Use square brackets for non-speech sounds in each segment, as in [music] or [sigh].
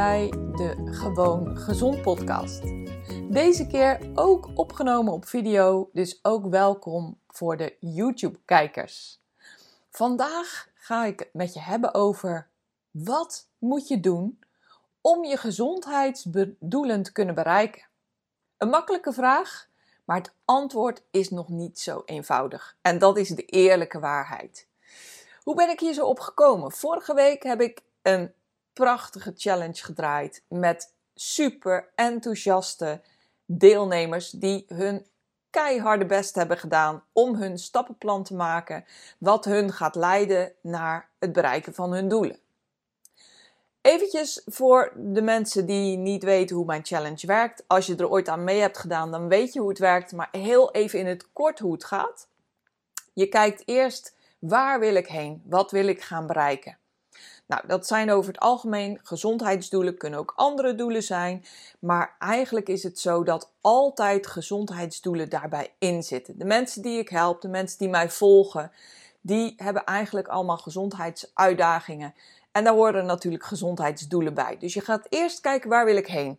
Bij de Gewoon Gezond podcast. Deze keer ook opgenomen op video, dus ook welkom voor de YouTube-kijkers. Vandaag ga ik het met je hebben over wat moet je doen om je gezondheidsdoelen te kunnen bereiken. Een makkelijke vraag, maar het antwoord is nog niet zo eenvoudig. En dat is de eerlijke waarheid. Hoe ben ik hier zo op gekomen? Vorige week heb ik een prachtige challenge gedraaid met super enthousiaste deelnemers die hun keiharde best hebben gedaan om hun stappenplan te maken, wat hun gaat leiden naar het bereiken van hun doelen. Eventjes voor de mensen die niet weten hoe mijn challenge werkt. Als je er ooit aan mee hebt gedaan, dan weet je hoe het werkt. Maar heel even in het kort hoe het gaat. Je kijkt eerst waar wil ik heen? Wat wil ik gaan bereiken? Nou, dat zijn over het algemeen gezondheidsdoelen, kunnen ook andere doelen zijn. Maar eigenlijk is het zo dat altijd gezondheidsdoelen daarbij inzitten. De mensen die ik help, de mensen die mij volgen, die hebben eigenlijk allemaal gezondheidsuitdagingen. En daar horen natuurlijk gezondheidsdoelen bij. Dus je gaat eerst kijken waar wil ik heen.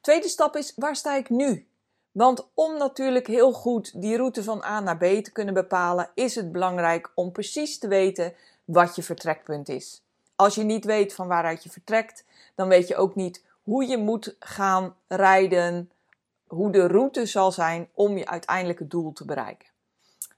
Tweede stap is waar sta ik nu? Want om natuurlijk heel goed die route van A naar B te kunnen bepalen, is het belangrijk om precies te weten wat je vertrekpunt is. Als je niet weet van waaruit je vertrekt, dan weet je ook niet hoe je moet gaan rijden, hoe de route zal zijn om je uiteindelijke doel te bereiken.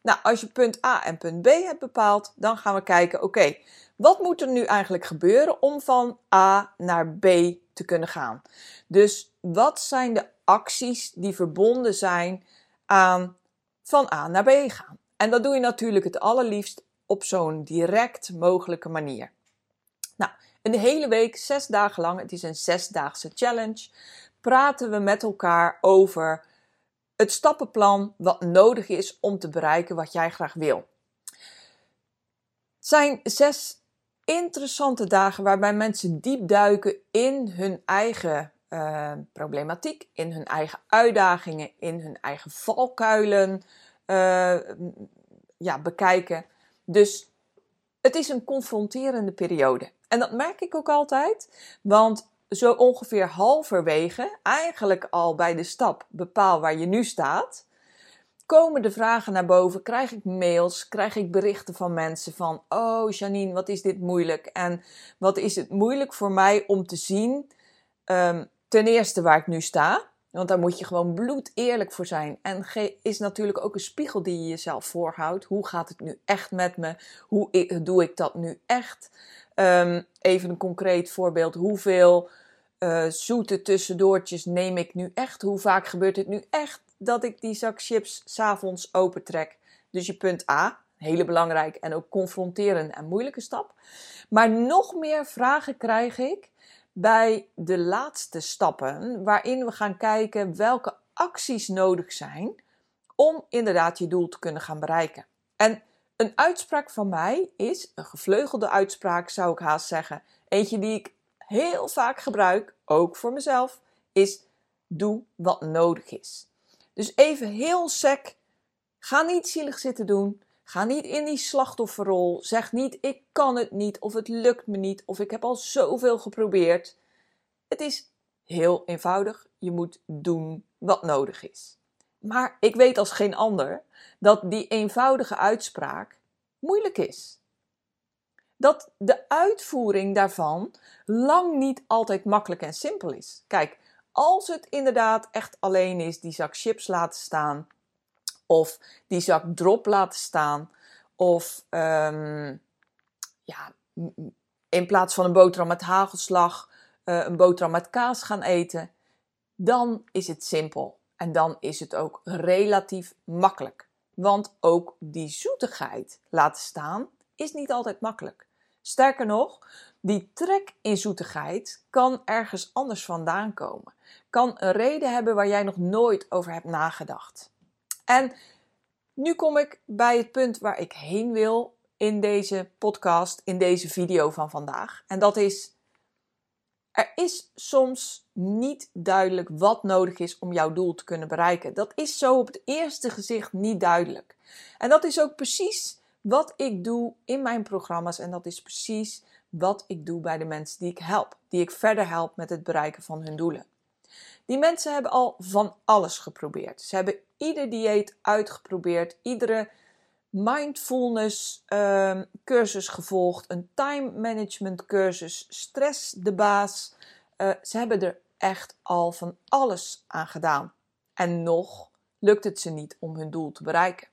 Nou, als je punt A en punt B hebt bepaald, dan gaan we kijken, oké, wat moet er nu eigenlijk gebeuren om van A naar B te kunnen gaan? Dus wat zijn de acties die verbonden zijn aan van A naar B gaan? En dat doe je natuurlijk het allerliefst op zo'n direct mogelijke manier. Nou, een hele week, zes dagen lang, het is een zesdaagse challenge, praten we met elkaar over het stappenplan wat nodig is om te bereiken wat jij graag wil. Het zijn zes interessante dagen waarbij mensen diep duiken in hun eigen uh, problematiek, in hun eigen uitdagingen, in hun eigen valkuilen uh, ja, bekijken. Dus het is een confronterende periode. En dat merk ik ook altijd, want zo ongeveer halverwege, eigenlijk al bij de stap bepaal waar je nu staat, komen de vragen naar boven. Krijg ik mails, krijg ik berichten van mensen van: Oh Janine, wat is dit moeilijk? En wat is het moeilijk voor mij om te zien, um, ten eerste waar ik nu sta. Want daar moet je gewoon bloed eerlijk voor zijn. En is natuurlijk ook een spiegel die je jezelf voorhoudt. Hoe gaat het nu echt met me? Hoe doe ik dat nu echt? Um, even een concreet voorbeeld. Hoeveel uh, zoete tussendoortjes neem ik nu echt? Hoe vaak gebeurt het nu echt dat ik die zak chips s'avonds opentrek? Dus je punt A, hele belangrijk en ook confronterende en moeilijke stap. Maar nog meer vragen krijg ik bij de laatste stappen, waarin we gaan kijken welke acties nodig zijn om inderdaad je doel te kunnen gaan bereiken. En een uitspraak van mij is, een gevleugelde uitspraak zou ik haast zeggen, eentje die ik heel vaak gebruik, ook voor mezelf, is doe wat nodig is. Dus even heel sec, ga niet zielig zitten doen. Ga niet in die slachtofferrol. Zeg niet ik kan het niet of het lukt me niet of ik heb al zoveel geprobeerd. Het is heel eenvoudig. Je moet doen wat nodig is. Maar ik weet als geen ander dat die eenvoudige uitspraak moeilijk is. dat de uitvoering daarvan lang niet altijd makkelijk en simpel is. Kijk, als het inderdaad echt alleen is die zak chips laten staan, of die zak drop laten staan, of um, ja, in plaats van een boterham met hagelslag, uh, een boterham met kaas gaan eten, dan is het simpel. En dan is het ook relatief makkelijk. Want ook die zoetigheid laten staan is niet altijd makkelijk. Sterker nog, die trek in zoetigheid kan ergens anders vandaan komen. Kan een reden hebben waar jij nog nooit over hebt nagedacht. En nu kom ik bij het punt waar ik heen wil in deze podcast, in deze video van vandaag. En dat is: er is soms niet duidelijk wat nodig is om jouw doel te kunnen bereiken. Dat is zo op het eerste gezicht niet duidelijk. En dat is ook precies wat ik doe in mijn programma's en dat is precies wat ik doe bij de mensen die ik help, die ik verder help met het bereiken van hun doelen. Die mensen hebben al van alles geprobeerd. Ze hebben ieder dieet uitgeprobeerd, iedere mindfulness uh, cursus gevolgd, een time management cursus, stress de baas. Uh, ze hebben er echt al van alles aan gedaan. En nog lukt het ze niet om hun doel te bereiken.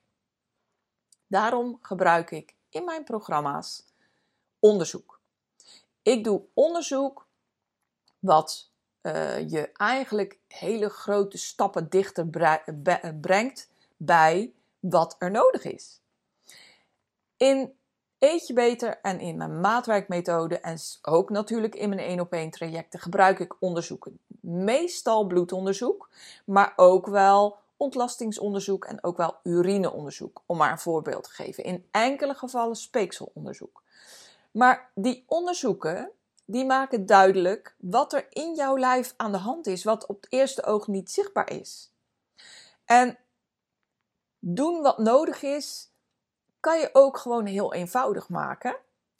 Daarom gebruik ik in mijn programma's onderzoek. Ik doe onderzoek wat uh, je eigenlijk hele grote stappen dichter brengt bij wat er nodig is. In Eet beter en in mijn maatwerkmethode en ook natuurlijk in mijn 1 op 1 trajecten gebruik ik onderzoeken. Meestal bloedonderzoek, maar ook wel ontlastingsonderzoek en ook wel urineonderzoek, om maar een voorbeeld te geven. In enkele gevallen speekselonderzoek. Maar die onderzoeken, die maken duidelijk wat er in jouw lijf aan de hand is, wat op het eerste oog niet zichtbaar is. En doen wat nodig is, kan je ook gewoon heel eenvoudig maken.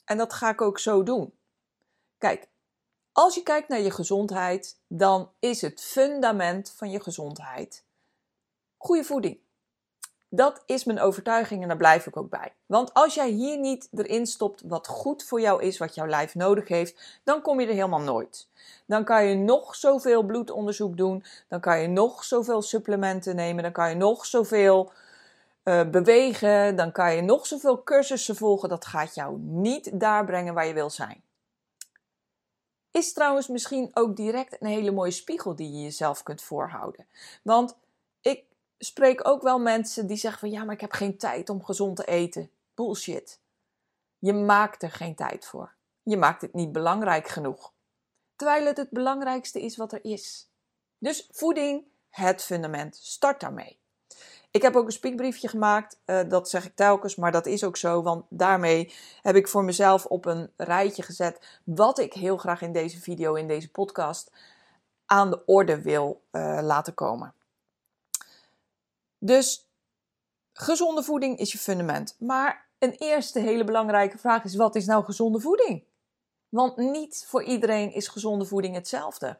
En dat ga ik ook zo doen. Kijk, als je kijkt naar je gezondheid, dan is het fundament van je gezondheid goede voeding. Dat is mijn overtuiging en daar blijf ik ook bij. Want als jij hier niet erin stopt wat goed voor jou is, wat jouw lijf nodig heeft, dan kom je er helemaal nooit. Dan kan je nog zoveel bloedonderzoek doen, dan kan je nog zoveel supplementen nemen, dan kan je nog zoveel uh, bewegen, dan kan je nog zoveel cursussen volgen. Dat gaat jou niet daar brengen waar je wil zijn. Is trouwens misschien ook direct een hele mooie spiegel die je jezelf kunt voorhouden. Want ik spreek ook wel mensen die zeggen van ja, maar ik heb geen tijd om gezond te eten. Bullshit. Je maakt er geen tijd voor. Je maakt het niet belangrijk genoeg. Terwijl het het belangrijkste is wat er is. Dus voeding, het fundament. Start daarmee. Ik heb ook een spiekbriefje gemaakt, uh, dat zeg ik telkens, maar dat is ook zo, want daarmee heb ik voor mezelf op een rijtje gezet wat ik heel graag in deze video, in deze podcast, aan de orde wil uh, laten komen. Dus gezonde voeding is je fundament. Maar een eerste hele belangrijke vraag is: wat is nou gezonde voeding? Want niet voor iedereen is gezonde voeding hetzelfde.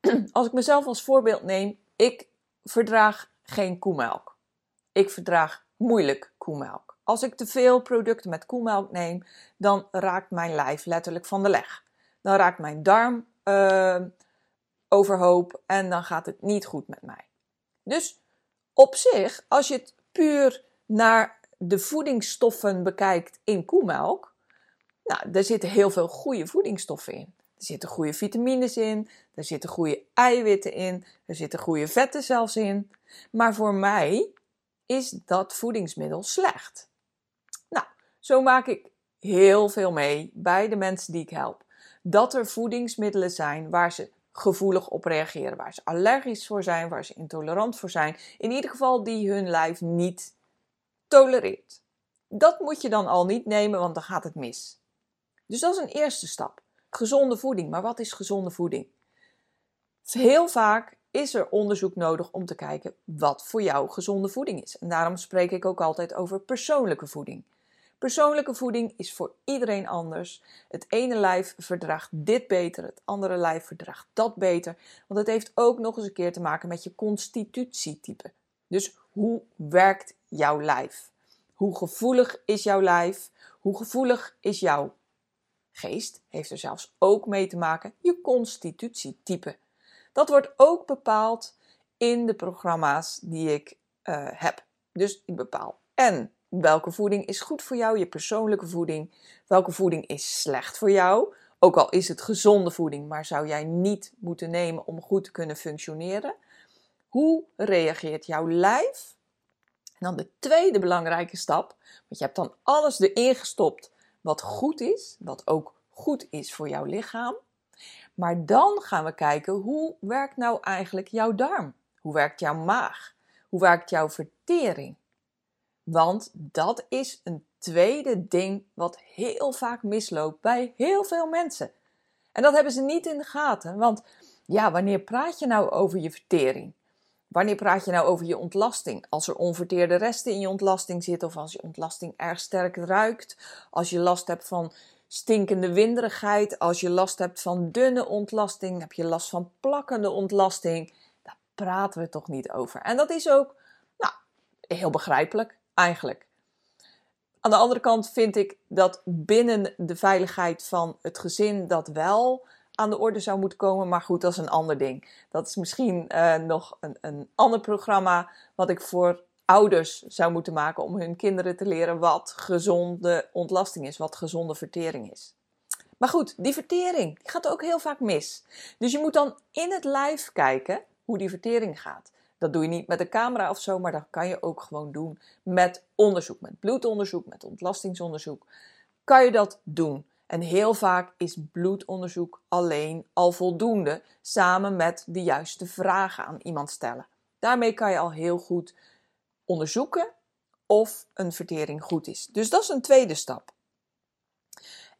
[clears throat] Als ik mezelf als voorbeeld neem, ik verdraag geen koemelk. Ik verdraag moeilijk koemelk. Als ik te veel producten met koemelk neem, dan raakt mijn lijf letterlijk van de leg. Dan raakt mijn darm uh, overhoop en dan gaat het niet goed met mij. Dus op zich, als je het puur naar de voedingsstoffen bekijkt in koemelk, nou, daar zitten heel veel goede voedingsstoffen in. Er zitten goede vitamines in, er zitten goede eiwitten in, er zitten goede vetten zelfs in. Maar voor mij is dat voedingsmiddel slecht. Nou, zo maak ik heel veel mee bij de mensen die ik help. Dat er voedingsmiddelen zijn waar ze gevoelig op reageren, waar ze allergisch voor zijn, waar ze intolerant voor zijn. In ieder geval die hun lijf niet tolereert. Dat moet je dan al niet nemen, want dan gaat het mis. Dus dat is een eerste stap. Gezonde voeding. Maar wat is gezonde voeding? Heel vaak is er onderzoek nodig om te kijken wat voor jou gezonde voeding is. En daarom spreek ik ook altijd over persoonlijke voeding. Persoonlijke voeding is voor iedereen anders. Het ene lijf verdraagt dit beter, het andere lijf verdraagt dat beter. Want het heeft ook nog eens een keer te maken met je constitutietype. Dus hoe werkt jouw lijf? Hoe gevoelig is jouw lijf? Hoe gevoelig is jouw geest? Heeft er zelfs ook mee te maken je constitutietype. Dat wordt ook bepaald in de programma's die ik uh, heb. Dus ik bepaal en welke voeding is goed voor jou, je persoonlijke voeding. Welke voeding is slecht voor jou. Ook al is het gezonde voeding, maar zou jij niet moeten nemen om goed te kunnen functioneren. Hoe reageert jouw lijf? En dan de tweede belangrijke stap, want je hebt dan alles erin gestopt wat goed is, wat ook goed is voor jouw lichaam. Maar dan gaan we kijken hoe werkt nou eigenlijk jouw darm? Hoe werkt jouw maag? Hoe werkt jouw vertering? Want dat is een tweede ding wat heel vaak misloopt bij heel veel mensen. En dat hebben ze niet in de gaten. Want ja, wanneer praat je nou over je vertering? Wanneer praat je nou over je ontlasting? Als er onverteerde resten in je ontlasting zitten of als je ontlasting erg sterk ruikt, als je last hebt van stinkende winderigheid, als je last hebt van dunne ontlasting, heb je last van plakkende ontlasting, daar praten we toch niet over. En dat is ook nou, heel begrijpelijk eigenlijk. Aan de andere kant vind ik dat binnen de veiligheid van het gezin dat wel aan de orde zou moeten komen. Maar goed, dat is een ander ding. Dat is misschien uh, nog een, een ander programma wat ik voor ouders zou moeten maken om hun kinderen te leren wat gezonde ontlasting is, wat gezonde vertering is. Maar goed, die vertering die gaat ook heel vaak mis. Dus je moet dan in het lijf kijken hoe die vertering gaat. Dat doe je niet met een camera of zo, maar dat kan je ook gewoon doen met onderzoek, met bloedonderzoek, met ontlastingsonderzoek. Kan je dat doen? En heel vaak is bloedonderzoek alleen al voldoende, samen met de juiste vragen aan iemand stellen. Daarmee kan je al heel goed onderzoeken of een vertering goed is. Dus dat is een tweede stap.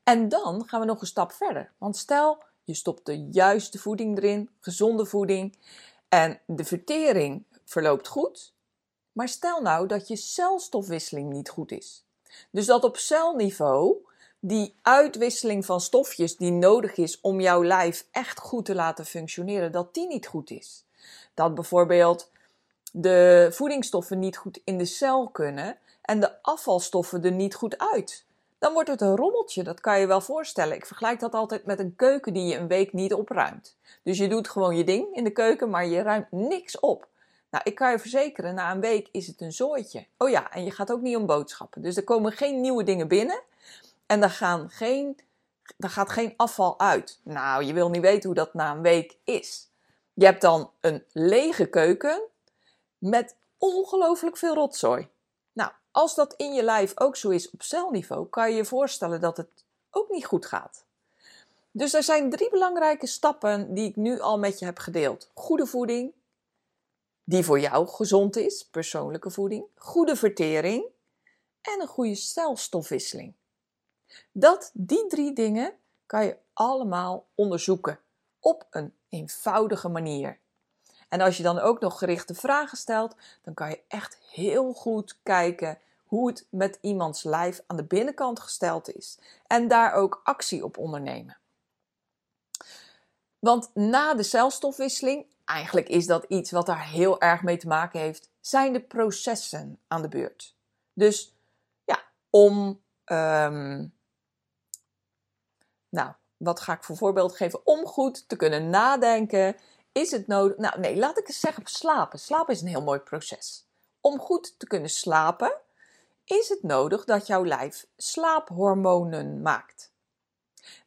En dan gaan we nog een stap verder. Want stel, je stopt de juiste voeding erin, gezonde voeding, en de vertering verloopt goed. Maar stel nou dat je celstofwisseling niet goed is. Dus dat op celniveau die uitwisseling van stofjes die nodig is om jouw lijf echt goed te laten functioneren, dat die niet goed is. Dat bijvoorbeeld de voedingsstoffen niet goed in de cel kunnen en de afvalstoffen er niet goed uit. Dan wordt het een rommeltje, dat kan je wel voorstellen. Ik vergelijk dat altijd met een keuken die je een week niet opruimt. Dus je doet gewoon je ding in de keuken, maar je ruimt niks op. Nou, ik kan je verzekeren, na een week is het een zooitje. Oh ja, en je gaat ook niet om boodschappen. Dus er komen geen nieuwe dingen binnen en er, gaan geen, gaat geen afval uit. Nou, je wil niet weten hoe dat na een week is. Je hebt dan een lege keuken met ongelooflijk veel rotzooi. Nou, als dat in je lijf ook zo is op celniveau, kan je je voorstellen dat het ook niet goed gaat. Dus er zijn drie belangrijke stappen die ik nu al met je heb gedeeld: goede voeding, die voor jou gezond is, persoonlijke voeding, goede vertering en een goede celstofwisseling. Dat, die drie dingen kan je allemaal onderzoeken op een eenvoudige manier. En als je dan ook nog gerichte vragen stelt, dan kan je echt heel goed kijken hoe het met iemands lijf aan de binnenkant gesteld is en daar ook actie op ondernemen. Want na de celstofwisseling, eigenlijk is dat iets wat daar heel erg mee te maken heeft, zijn de processen aan de beurt. Dus ja, om. Um, nou, wat ga ik voor voorbeeld geven? Om goed te kunnen nadenken, is het nodig. Nou, nee, laat ik eens zeggen: slapen. Slapen is een heel mooi proces. Om goed te kunnen slapen, is het nodig dat jouw lijf slaaphormonen maakt.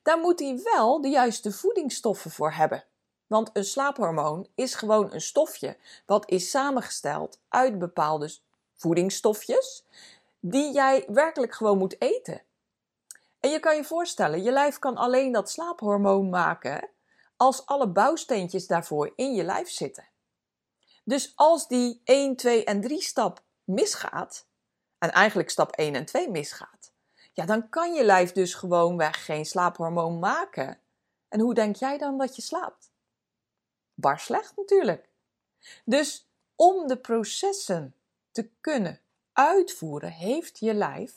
Daar moet hij wel de juiste voedingsstoffen voor hebben. Want een slaaphormoon is gewoon een stofje wat is samengesteld uit bepaalde voedingsstofjes die jij werkelijk gewoon moet eten. En je kan je voorstellen, je lijf kan alleen dat slaaphormoon maken als alle bouwsteentjes daarvoor in je lijf zitten. Dus als die 1, 2 en 3 stap misgaat, en eigenlijk stap 1 en 2 misgaat, ja, dan kan je lijf dus gewoonweg geen slaaphormoon maken. En hoe denk jij dan dat je slaapt? Bar slecht natuurlijk. Dus om de processen te kunnen uitvoeren, heeft je lijf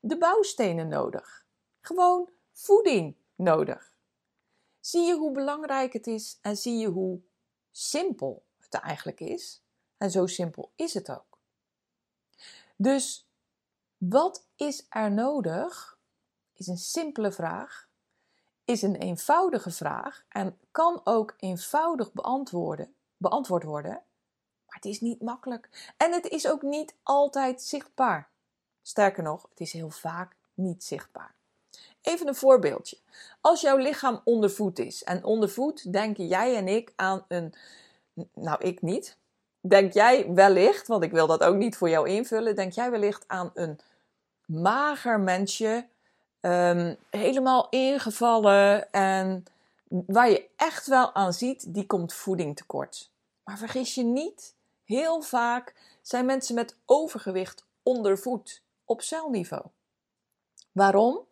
de bouwstenen nodig. Gewoon voeding nodig. Zie je hoe belangrijk het is en zie je hoe simpel het eigenlijk is? En zo simpel is het ook. Dus wat is er nodig is een simpele vraag, is een eenvoudige vraag en kan ook eenvoudig beantwoorden, beantwoord worden, maar het is niet makkelijk. En het is ook niet altijd zichtbaar. Sterker nog, het is heel vaak niet zichtbaar. Even een voorbeeldje. Als jouw lichaam ondervoed is, en ondervoed denken jij en ik aan een, nou ik niet, denk jij wellicht, want ik wil dat ook niet voor jou invullen, denk jij wellicht aan een mager mensje, ehm, helemaal ingevallen en waar je echt wel aan ziet, die komt voeding tekort. Maar vergis je niet, heel vaak zijn mensen met overgewicht ondervoed op celniveau. Waarom?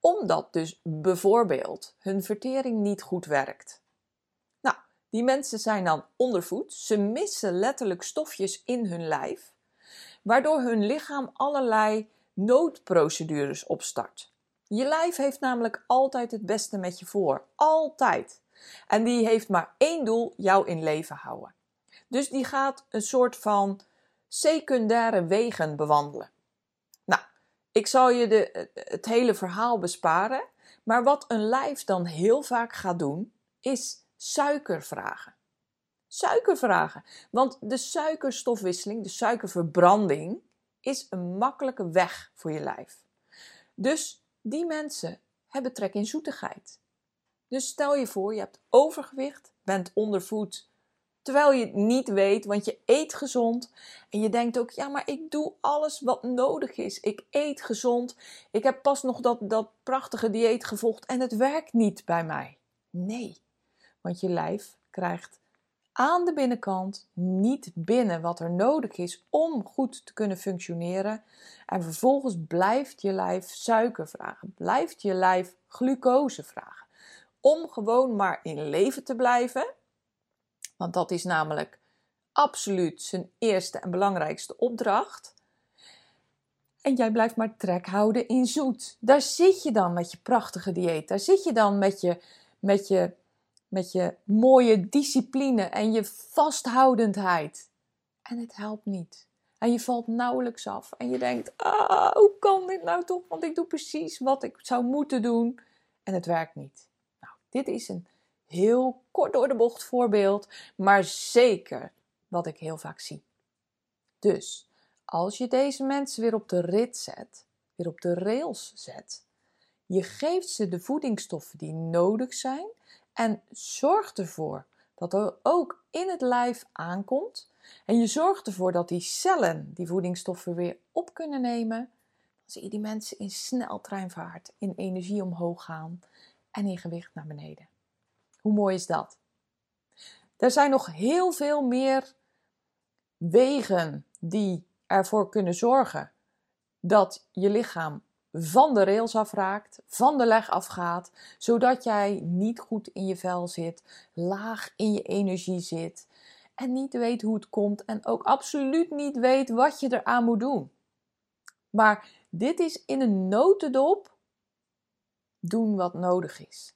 Omdat dus bijvoorbeeld hun vertering niet goed werkt. Nou, die mensen zijn dan ondervoed, ze missen letterlijk stofjes in hun lijf, waardoor hun lichaam allerlei noodprocedures opstart. Je lijf heeft namelijk altijd het beste met je voor. Altijd. En die heeft maar één doel: jou in leven houden. Dus die gaat een soort van secundaire wegen bewandelen. Ik zal je de, het hele verhaal besparen. Maar wat een lijf dan heel vaak gaat doen, is suiker vragen. Suiker vragen. Want de suikerstofwisseling, de suikerverbranding, is een makkelijke weg voor je lijf. Dus die mensen hebben trek in zoetigheid. Dus stel je voor, je hebt overgewicht, bent ondervoed, terwijl je het niet weet, want je eet gezond en je denkt ook, ja, maar ik doe alles wat nodig is. Ik eet gezond. Ik heb pas nog dat, dat prachtige dieet gevolgd en het werkt niet bij mij. Nee, want je lijf krijgt aan de binnenkant niet binnen wat er nodig is om goed te kunnen functioneren. En vervolgens blijft je lijf suiker vragen, blijft je lijf glucose vragen. Om gewoon maar in leven te blijven, want dat is namelijk absoluut zijn eerste en belangrijkste opdracht. En jij blijft maar trek houden in zoet. Daar zit je dan met je prachtige dieet. Daar zit je dan met je, met je met je mooie discipline en je vasthoudendheid. En het helpt niet. En je valt nauwelijks af. En je denkt, ah, hoe kan dit nou toch? Want ik doe precies wat ik zou moeten doen. En het werkt niet. Nou, dit is een heel kort door de bocht voorbeeld. Maar zeker wat ik heel vaak zie. Dus, als je deze mensen weer op de rit zet, weer op de rails zet. Je geeft ze de voedingsstoffen die nodig zijn en zorg ervoor dat er ook in het lijf aankomt. En je zorgt ervoor dat die cellen die voedingsstoffen weer op kunnen nemen. Dan zie je die mensen in sneltreinvaart, in energie omhoog gaan en in gewicht naar beneden. Hoe mooi is dat? Er zijn nog heel veel meer wegen die ervoor kunnen zorgen dat je lichaam van de rails afraakt, van de leg afgaat, zodat jij niet goed in je vel zit, laag in je energie zit en niet weet hoe het komt en ook absoluut niet weet wat je eraan moet doen. Maar dit is in een notendop doen wat nodig is.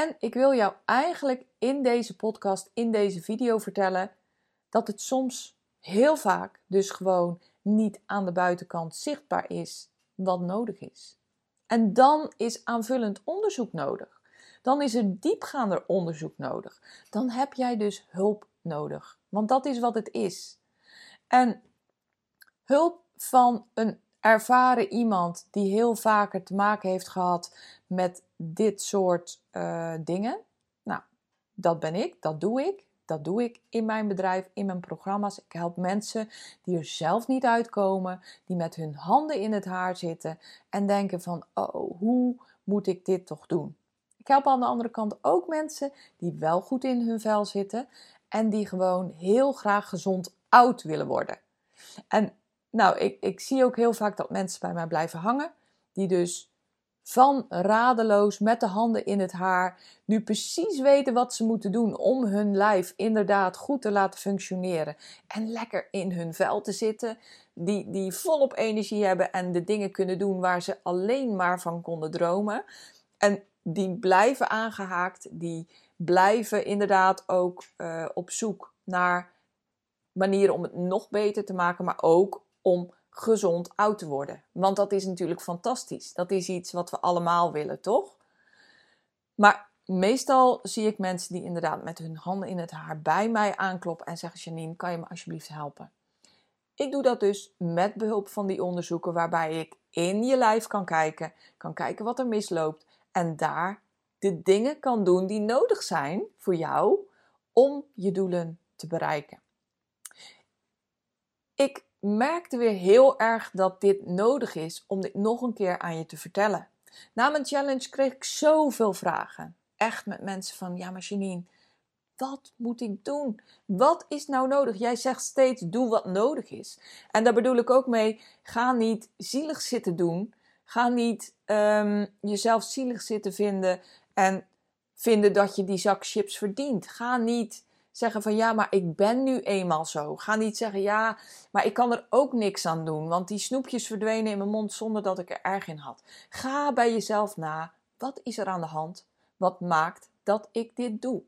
En ik wil jou eigenlijk in deze podcast, in deze video vertellen dat het soms heel vaak dus gewoon niet aan de buitenkant zichtbaar is wat nodig is. En dan is aanvullend onderzoek nodig. Dan is er diepgaander onderzoek nodig. Dan heb jij dus hulp nodig. Want dat is wat het is. En hulp van een ervaren iemand die heel vaker te maken heeft gehad met dit soort uh, dingen. Nou, dat ben ik, dat doe ik. Dat doe ik in mijn bedrijf, in mijn programma's. Ik help mensen die er zelf niet uitkomen, die met hun handen in het haar zitten en denken van, oh, hoe moet ik dit toch doen? Ik help aan de andere kant ook mensen die wel goed in hun vel zitten en die gewoon heel graag gezond oud willen worden. En nou, ik, ik zie ook heel vaak dat mensen bij mij blijven hangen, die dus van radeloos met de handen in het haar nu precies weten wat ze moeten doen om hun lijf inderdaad goed te laten functioneren en lekker in hun vel te zitten, die, die volop energie hebben en de dingen kunnen doen waar ze alleen maar van konden dromen. En die blijven aangehaakt, die blijven inderdaad ook uh, op zoek naar manieren om het nog beter te maken, maar ook om gezond oud te worden. Want dat is natuurlijk fantastisch. Dat is iets wat we allemaal willen, toch? Maar meestal zie ik mensen die inderdaad met hun handen in het haar bij mij aankloppen en zeggen: Janine, kan je me alsjeblieft helpen? Ik doe dat dus met behulp van die onderzoeken, waarbij ik in je lijf kan kijken, kan kijken wat er misloopt en daar de dingen kan doen die nodig zijn voor jou om je doelen te bereiken. Ik merkte weer heel erg dat dit nodig is om dit nog een keer aan je te vertellen. Na mijn challenge kreeg ik zoveel vragen. Echt met mensen van, ja maar Janine, wat moet ik doen? Wat is nou nodig? Jij zegt steeds, doe wat nodig is. En daar bedoel ik ook mee, ga niet zielig zitten doen. Ga niet um, jezelf zielig zitten vinden en vinden dat je die zak chips verdient. Ga niet zeggen van ja, maar ik ben nu eenmaal zo. Ga niet zeggen ja, maar ik kan er ook niks aan doen, want die snoepjes verdwenen in mijn mond zonder dat ik er erg in had. Ga bij jezelf na, wat is er aan de hand? Wat maakt dat ik dit doe?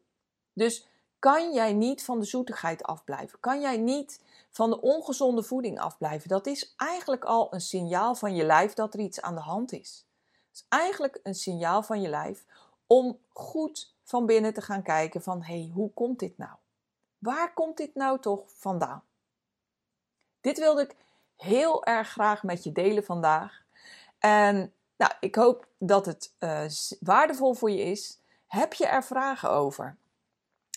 Dus kan jij niet van de zoetigheid afblijven? Kan jij niet van de ongezonde voeding afblijven? Dat is eigenlijk al een signaal van je lijf dat er iets aan de hand is. Het is eigenlijk een signaal van je lijf om goed van binnen te gaan kijken van hé, hey, hoe komt dit nou? Waar komt dit nou toch vandaan? Dit wilde ik heel erg graag met je delen vandaag. En nou, ik hoop dat het uh, waardevol voor je is. Heb je er vragen over?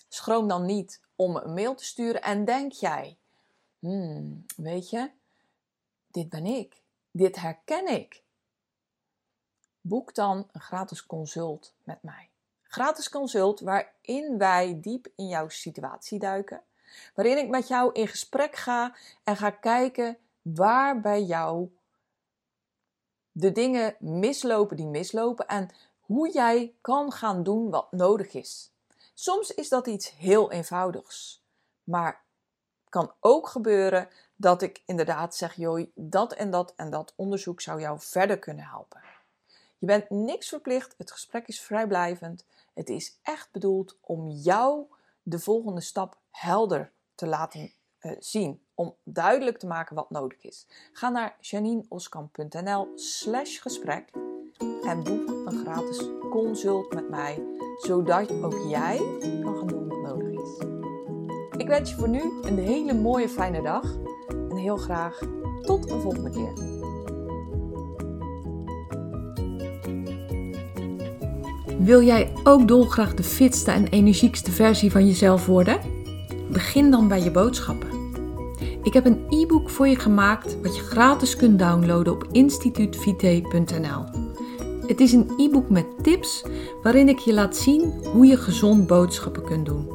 Schroom dan niet om een mail te sturen en denk jij, hmm, weet je, dit ben ik, dit herken ik. Boek dan een gratis consult met mij. Gratis consult waarin wij diep in jouw situatie duiken, waarin ik met jou in gesprek ga en ga kijken waar bij jou de dingen mislopen die mislopen en hoe jij kan gaan doen wat nodig is. Soms is dat iets heel eenvoudigs, maar kan ook gebeuren dat ik inderdaad zeg: joh, dat en dat en dat onderzoek zou jou verder kunnen helpen. Je bent niks verplicht, het gesprek is vrijblijvend. Het is echt bedoeld om jou de volgende stap helder te laten uh, zien. Om duidelijk te maken wat nodig is. Ga naar janineoskamp.nl slash gesprek en boek een gratis consult met mij, zodat ook jij kan gaan doen wat nodig is. Ik wens je voor nu een hele mooie fijne dag en heel graag tot een volgende keer. Wil jij ook dolgraag de fitste en energiekste versie van jezelf worden? Begin dan bij je boodschappen. Ik heb een e-book voor je gemaakt wat je gratis kunt downloaden op instituutvite.nl. Het is een e-book met tips waarin ik je laat zien hoe je gezond boodschappen kunt doen.